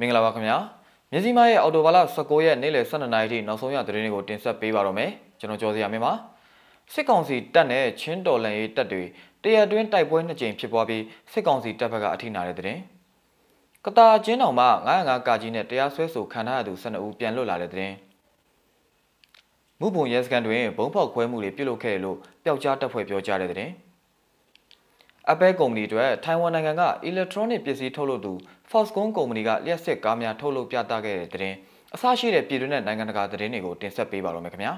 မင်္ဂလာပါခင်ဗျာမြစည်းမရဲ့အော်တိုဘာလ19ရက်နေ့လယ်12နာရီထိနောက်ဆုံးရသတင်းတွေကိုတင်ဆက်ပေးပါတော့မယ်ကျွန်တော်ကျော်စရာမင်းပါစစ်ကောင်စီတပ်နဲ့ချင်းတော်လန်ရေးတပ်တွေတရအတွင်းတိုက်ပွဲနှစ်ကြိမ်ဖြစ်ပွားပြီးစစ်ကောင်စီတပ်ဘက်ကအထိနာတဲ့သတင်းကတာချင်းတောင်မှ905ကာကြီးနဲ့တရားစွဲဆိုခံထားရသူ12ဦးပြန်လွတ်လာတဲ့သတင်းမှုပုံရဲစခန်းတွင်ဘုံဖောက်ခွဲမှုတွေပြုလုပ်ခဲ့တယ်လို့ပျောက်ကြားတပ်ဖွဲ့ပြောကြားတဲ့သတင်း အပဲကုမ္ပဏီအတွက်ထိုင်ဝမ်နိုင်ငံက electronic ပစ္စည်းထုတ်လုပ်သူ Foxconn ကုမ္ပဏီကလျှက်စစ်ကားများထုတ်လုပ်ပြသခဲ့တဲ့တဲ့တင်အစရှိတဲ့ပြည်တွင်းနဲ့နိုင်ငံတကာသတင်းတွေကိုတင်ဆက်ပေးပါတော့မယ်ခင်ဗျာ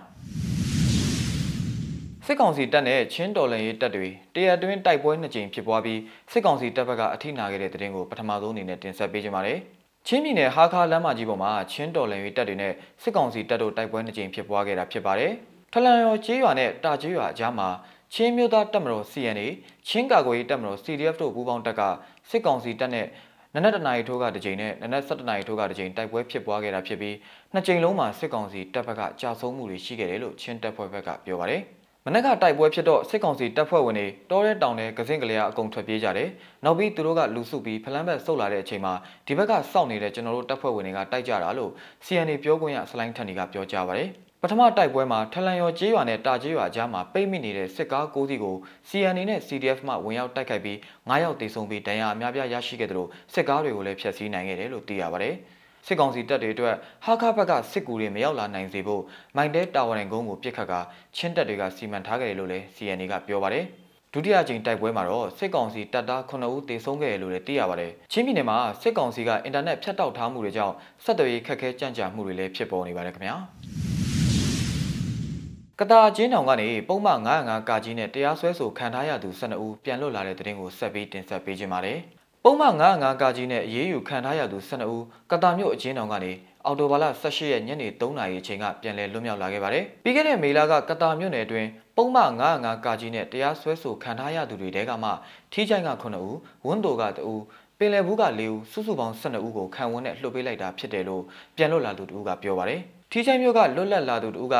စစ်ကောင်စီတပ်နဲ့ချင်းတော်လန်ရေးတပ်တွေတရအတွင်းတိုက်ပွဲနှစ်ကြိမ်ဖြစ်ပွားပြီးစစ်ကောင်စီတပ်ဘက်ကအထိနာခဲ့တဲ့သတင်းကိုပထမဆုံးအနေနဲ့တင်ဆက်ပေးကြပါမယ်ချင်းပြည်နယ်ဟာခါလမ်းမကြီးပေါ်မှာချင်းတော်လန်ရေးတပ်တွေနဲ့စစ်ကောင်စီတပ်တို့တိုက်ပွဲနှစ်ကြိမ်ဖြစ်ပွားခဲ့တာဖြစ်ပါတယ်ထလန်ရောကျေးရွာနဲ့တာကျေးရွာအကြားမှာ ချင်းမျိုးသားတပ်မတော် CNA ချင်းကာကွယ်ရေးတပ်မတော် CDF တို့ပူးပေါင်းတပ်ကစစ်ကောင်စီတပ်နဲ့နနက်တနာရီထိုးကတစ်ကြိမ်နဲ့နနက်7နာရီထိုးကတစ်ကြိမ်တိုက်ပွဲဖြစ်ပွားခဲ့တာဖြစ်ပြီးနှစ်ကြိမ်လုံးမှာစစ်ကောင်စီတပ်ဘက်ကကြာဆုံးမှုတွေရှိခဲ့တယ်လို့ချင်းတပ်ဖွဲ့ဘက်ကပြောပါတယ်။မနက်ကတိုက်ပွဲဖြစ်တော့စစ်ကောင်စီတပ်ဖွဲ့ဝင်တွေတောရဲတောင်နဲ့ကစင်းကလေးအကုန်ထွက်ပြေးကြတယ်။နောက်ပြီးသူတို့ကလူစုပြီးဖလန်းဘက်ဆုတ်လာတဲ့အချိန်မှာဒီဘက်ကစောင့်နေတဲ့ကျွန်တော်တို့တပ်ဖွဲ့ဝင်တွေကတိုက်ကြတာလို့ CNA ပြောခွင့်ရစလိုင်းထန်နီကပြောကြားပါတယ်။ ပထမတိုက်ပွဲမှာထလန်ရောကျေးရွာနဲ့တာကျေးရွာကြားမှာပိတ်မိနေတဲ့စစ်ကား၉စီးကို CNA နဲ့ CDF မှဝင်ရောက်တိုက်ခိုက်ပြီး9ယောက်တေဆုံးပြီးဒဏ်ရာအများပြားရရှိခဲ့တယ်လို့စစ်ကားတွေကိုလည်းဖျက်ဆီးနိုင်ခဲ့တယ်လို့သိရပါတယ်။စစ်ကောင်စီတပ်တွေအတွက်ဟာခဘက်ကစစ်ကူတွေမရောက်လာနိုင်စေဖို့မိုင်တဲတာဝန်ကုန်းကိုပြစ်ခတ်ကချင်းတပ်တွေကစီမံထားခဲ့တယ်လို့လည်း CNA ကပြောပါတယ်။ဒုတိယကြိမ်တိုက်ပွဲမှာတော့စစ်ကောင်စီတပ်သား9ဦးသေဆုံးခဲ့တယ်လို့လည်းသိရပါတယ်။ချင်းပြည်နယ်မှာစစ်ကောင်စီကအင်တာနက်ဖြတ်တောက်ထားမှုတွေကြောင့်ဆက်သွယ်ရေးခက်ခဲကြန့်ကြာမှုတွေလည်းဖြစ်ပေါ်နေပါတယ်ခင်ဗျာ။ ကတာချင်းတောင်ကနေပုံမှန်905ကာကြီးနဲ့တရားစွဲဆိုခံထားရသူ12ဦးပြန်လွတ်လာတဲ့တဲ့တင်ကိုဆက်ပြီးတင်ဆက်ပေးခြင်းပါတယ်။ပုံမှန်905ကာကြီးနဲ့အရေးယူခံထားရသူ12ဦးကတာမြို့အချင်းတောင်ကနေအော်တိုဘာလ18ရက်ညနေ3နာရီအချိန်ကပြန်လည်လွတ်မြောက်လာခဲ့ပါတယ်။ပြီးခဲ့တဲ့မေလကကတာမြို့နယ်အတွင်းပုံမှန်905ကာကြီးနဲ့တရားစွဲဆိုခံထားရသူတွေတဲကမှထီးချိုင်းက9ဦးဝန်းတိုက2ဦးပင်လယ်ဘူးက4ဦးစုစုပေါင်း12ဦးကိုခံဝန်နဲ့လှုပ်ပေးလိုက်တာဖြစ်တယ်လို့ပြန်လွတ်လာသူတို့ကပြောပါတယ်။ထီးချိုင်းမြို့ကလွတ်လပ်လာသူတို့က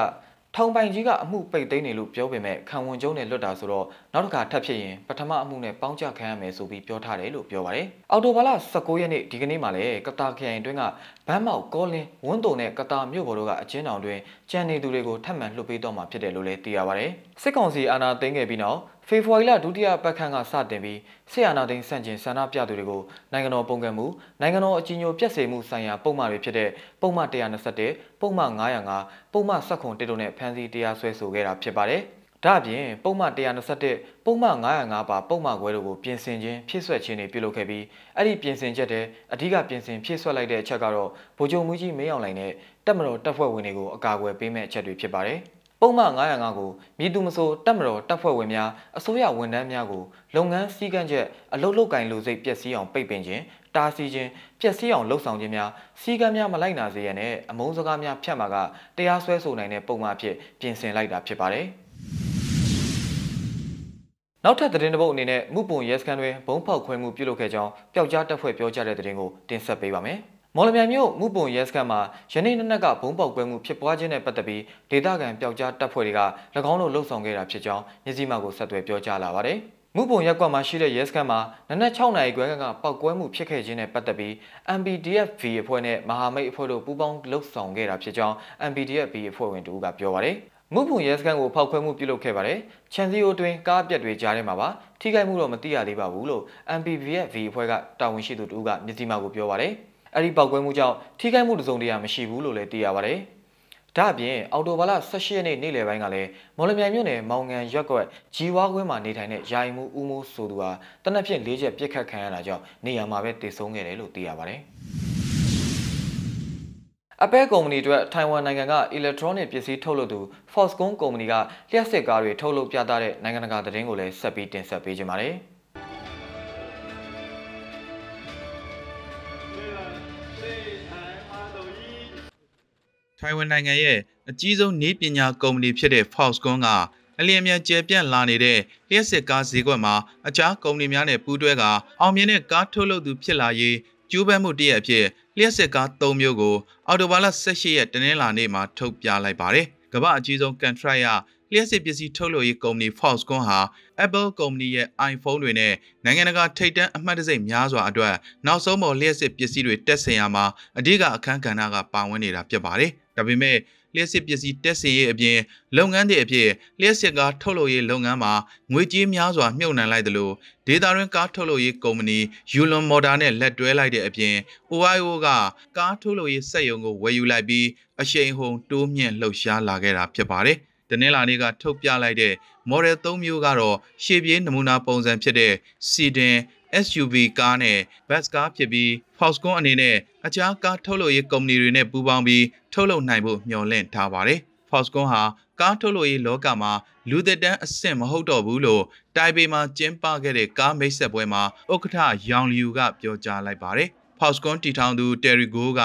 ထောင်ပိုင်ကြီးကအမှုပိတ်သိမ်းနေလို့ပြောပေမဲ့ခံဝန်ကျုံးနဲ့လွတ်တာဆိုတော့နောက်တစ်ခါထပ်ဖြစ်ရင်ပထမအမှုနဲ့ပေါင်းကြခံရမယ်ဆိုပြီးပြောထားတယ်လို့ပြောပါတယ်။အော်တိုဘာလ19ရက်နေ့ဒီကနေ့မှလည်းကတာခရိုင်အတွင်းကဘန်းမောက်ကောလင်းဝန်းတုံနဲ့ကတာမြို့ပေါ်တို့ကအချင်းတောင်တွင်ကြံနေသူတွေကိုထပ်မံလွှတ်ပေးတော့မှာဖြစ်တယ်လို့လည်းသိရပါတယ်။စစ်ကောင်စီအာဏာသိမ်းခဲ့ပြီးနောက် ဖေဖော်ဝါရီလဒုတိယပတ်ခန်းကစတင်ပြီးဆီယနာသိန်းစန့်ကျင်ဆန္ဒပြသူတွေကိုနိုင်ငံတော်ပုံကံမှုနိုင်ငံတော်အကြီးအကျယ်ပြက်စေမှုဆိုင်ရာပုံမှန်တွေဖြစ်တဲ့ပုံမှန်121ပုံမှန်905ပုံမှန်79တို့နဲ့ဖမ်းဆီးတရားစွဲဆိုခဲ့တာဖြစ်ပါတယ်။ဒါ့အပြင်ပုံမှန်121ပုံမှန်905ပါပုံမှန်ခွဲတို့ကိုပြင်ဆင်ခြင်းဖြည့်ဆွက်ခြင်းတွေပြုလုပ်ခဲ့ပြီးအဲ့ဒီပြင်ဆင်ချက်တဲ့အဓိကပြင်ဆင်ဖြည့်ဆွက်လိုက်တဲ့အချက်ကတော့ဗိုလ်ချုပ်မှုကြီးမင်းအောင်လှိုင်နဲ့တပ်မတော်တပ်ဖွဲ့ဝင်တွေကိုအကာအကွယ်ပေးမဲ့အချက်တွေဖြစ်ပါတယ်။ ပုံမှန်905ကိုမြည်သူမဆိုတပ်မတော်တပ်ဖွဲ့ဝင်များအစိုးရဝန်ထမ်းများကိုလုပ်ငန်းစည်းကမ်းချက်အလုပ်လုပ်ကင်လူစိတ်ပျက်စီးအောင်ပိတ်ပင်ခြင်းတားဆီးခြင်းပျက်စီးအောင်လှုံ့ဆော်ခြင်းများစည်းကမ်းများမလိုက်နာစေရန်အမုန်းစကားများဖြတ်မှာကတရားစွဲဆိုနိုင်တဲ့ပုံမှန်အဖြစ်ပြင်ဆင်လိုက်တာဖြစ်ပါတယ်နောက်ထပ်သတင်းတစ်ပုဒ်အနေနဲ့မှုပုံရဲစခန်းတွင်ဘုံဖောက်ခွဲမှုပြုလုပ်ခဲ့ကြောင်းပျောက်ကြားတပ်ဖွဲ့ပြောကြားတဲ့သတင်းကိုတင်ဆက်ပေးပါမယ်။ မော်လမြိုင်မြို့မှုပုံရဲစခန်းမှာယနေ့နနက်ကဘုံပေါက်ကွဲမှုဖြစ်ပွားခြင်းနဲ့ပတ်သက်ပြီးဒေသခံပျောက်ကြားတပ်ဖွဲ့တွေက၎င်းတို့လှုပ်ဆောင်ခဲ့တာဖြစ်ကြောင်းညစီမကိုဆက်သွယ်ပြောကြားလာပါတယ်။မှုပုံရက်ကွက်မှာရှိတဲ့ရဲစခန်းမှာနနက်6နာရီခွဲကပောက်ကွဲမှုဖြစ်ခဲ့ခြင်းနဲ့ပတ်သက်ပြီး MPDF-V အဖွဲ့နဲ့မဟာမိတ်အဖွဲ့တို့ပူးပေါင်းလှုပ်ဆောင်ခဲ့တာဖြစ်ကြောင်း MPDF-V အဖွဲ့ဝင်တူကပြောပါတယ်။မှုပုံရဲစခန်းကိုဖောက်ခွဲမှုပြုလုပ်ခဲ့ပါတယ်။ချန်စီယိုတွင်ကားပြက်တွေကြားထဲမှာပါထိခိုက်မှုတော့မသိရသေးပါဘူးလို့ MPDF-V အဖွဲ့ကတာဝန်ရှိသူတူကညစီမကိုပြောပါတယ်။ အဲ့ဒီပောက်ကွဲမှုကြောင့်ထိခိုက်မှုတစုံတရာမရှိဘူးလို့လည်းသိရပါတယ်။ဒါ့အပြင်အော်တိုဘာလ18ရက်နေ့နေ့လယ်ပိုင်းကလည်းမော်လမြိုင်မြို့နယ်မောင်ငံရက်ကွက်ဂျီဝါကွင်းမှာနေထိုင်တဲ့ယာယီမှုဦးမိုးဆိုသူဟာတနက်ဖြန်၄ချက်ပြစ်ခတ်ခံရတာကြောင့်နေရာမှာပဲတည်ဆုံးခဲ့တယ်လို့သိရပါတယ်။အပဲကုမ္ပဏီအတွက်ထိုင်ဝမ်နိုင်ငံက electronic ပစ္စည်းထုတ်လုပ်သူ Foxconn ကုမ္ပဏီကလျှက်စစ်ကားတွေထုတ်လုပ်ပြသတဲ့နိုင်ငံတကာသတင်းကိုလည်းဆက်ပြီးတင်ဆက်ပေးကြပါမယ်။ ထိုင်ဝမ်နိုင်ငံရဲ့အကြီးဆုံးနေပညာကုမ္ပဏီဖြစ်တဲ့ Foxconn ကအလျင်မြန်ကျယ်ပြန့်လာနေတဲ့လျှက်စစ်ကားဈေးကွက်မှာအခြားကုမ္ပဏီများနဲ့ပူးတွဲကအောင်မြင်တဲ့ကားထုတ်လုပ်သူဖြစ်လာရေးကျိုးပန်းမှုတရက်အဖြစ်လျှက်စစ်ကား၃မျိုးကိုအော်တိုဘာလ18ရက်တနင်္လာနေ့မှာထုတ်ပြလိုက်ပါတယ်။ကမ္ဘာအကြီးဆုံးကန်ထရိုက်ရလလျှက်စစ်ပစ္စည်းထုတ်လုပ်ရေးကုမ္ပဏီ Foxconn ဟာ Apple ကုမ္ပဏီရဲ့ iPhone တွေနဲ့နိုင်ငံတကာထိပ်တန်းအမှတ်တံဆိပ်များစွာအတွက်နောက်ဆုံးပေါ်လျှက်စစ်ပစ္စည်းတွေတက်ဆင်ရမှာအဓိကအခန်းကဏ္ဍကပါဝင်နေတာဖြစ်ပါတယ်။ ဒါပေမဲ့လျှက်စစ်ပစ္စည်းတက်ဆင်ရေးအပြင်လုပ်ငန်းတွေအဖြစ်လျှက်စစ်ကားထုတ်လုပ်ရေးလုပ်ငန်းမှာငွေကြေးများစွာမြှုပ်နှံလိုက်သလိုဒေတာရင်းကားထုတ်လုပ်ရေးကုမ္ပဏီ Yulon Motor နဲ့လက်တွဲလိုက်တဲ့အပြင် OIO ကကားထုတ်လုပ်ရေးစက်ရုံကိုဝယ်ယူလိုက်ပြီးအရှိန်ဟုန်တိုးမြင့်လှုပ်ရှားလာခဲ့တာဖြစ်ပါတယ်။တနင်္လာနေ့ကထုတ်ပြလိုက်တဲ့ Model 3မျိုးကတော့ရှေ့ပြေးနမူနာပုံစံဖြစ်တဲ့ Sedan SUV ကားနဲ့ Bus ကားဖြစ်ပြီး Foxconn အနေနဲ့အခြားကားထုတ်လုပ်ရေးကုမ္ပဏီတွေနဲ့ပူးပေါင်းပြီးထုတ်လုပ်နိုင်ဖို့မျှော်လင့်ထားပါတယ်။ Foxconn ဟာကားထုတ်လုပ်ရေးလောကမှာလူသက်တမ်းအဆင့်မဟုတ်တော့ဘူးလို့တိုင်ပေမှာကျင်းပခဲ့တဲ့ကားမိတ်ဆက်ပွဲမှာဥက္ကဋ္ဌယောင်လျူကပြောကြားလိုက်ပါတယ်။ Foxconn တီထောင်သူ Terry Go က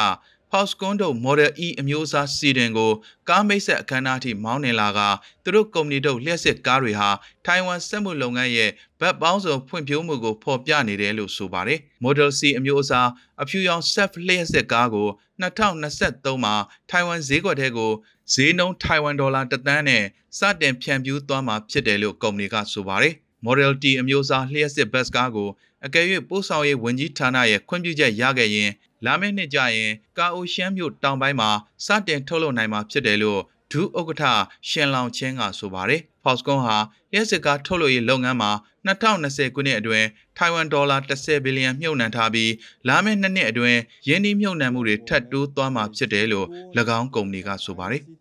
Foxconn တို့ Model E အမျိုးအစားစီဒင်ကိုကားမိတ်ဆက်အခမ်းအနားထိမောင်းနှင်လာကသူတို့ကုမ္ပဏီတို့လျှက်စစ်ကားတွေဟာထိုင်ဝမ်စက်မှုလုပ်ငန်းရဲ့ဗတ်ပေါင်းစုံဖွံ့ဖြိုးမှုကိုဖော်ပြနေတယ်လို့ဆိုပါတယ်။ Model C အမျိုးအစားအဖြူရောင် Saf လျှက်စစ်ကားကို2023မှာထိုင်ဝမ်ဈေးကွက်ထဲကိုဈေးနှုန်းထိုင်ဝမ်ဒေါ်လာ1သန်းနဲ့စတင်ဖြန့်ဖြူးသွားမှာဖြစ်တယ်လို့ကုမ္ပဏီကဆိုပါတယ်။ Model T အမျိုးအစားလျှက်စစ်ဘတ်ကားကိုအကယ်၍ပို့ဆောင်ရေးဝန်ကြီးဌာနရဲ့ခွင့်ပြုချက်ရခဲ့ရင် လာမယ့်နှစ်ကျရင်ကာအိုရှမ်းမြို့တောင်ပိုင်းမှာစတင်ထုတ်လုပ်နိုင်မှာဖြစ်တယ်လို့ဒုဥက္ကဋ္ဌရှင်လောင်ချင်းကဆိုပါတယ်။ Foxconn ဟာလျှက်စစ်ကားထုတ်လုပ်ရေးလုပ်ငန်းမှာ2020ခုနှစ်အတွင်းထိုင်ဝမ်ဒေါ်လာ10ဘီလီယံမြှုပ်နှံထားပြီးလာမယ့်နှစ်နှစ်အတွင်းယင်းနှိမြှုပ်နှံမှုတွေထပ်တိုးသွားမှာဖြစ်တယ်လို့၎င်းကုမ္ပဏီကဆိုပါတယ်။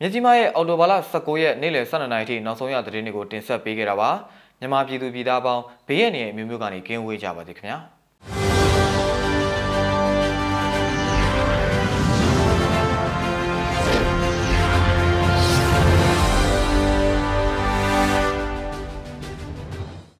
မြကြီးမားရဲ့အော်တိုဘာလ19ရက်နေ့လယ်12နာရီထိနောက်ဆုံးရသတင်းတွေကိုတင်ဆက်ပေးခဲ့တာပါမြန်မာပြည်သူပြည်သားပေါင်းဘေးရန်ရဲ့အမျိုးမျိုးကနေကင်းဝေးကြပါစေခင်ဗျာ။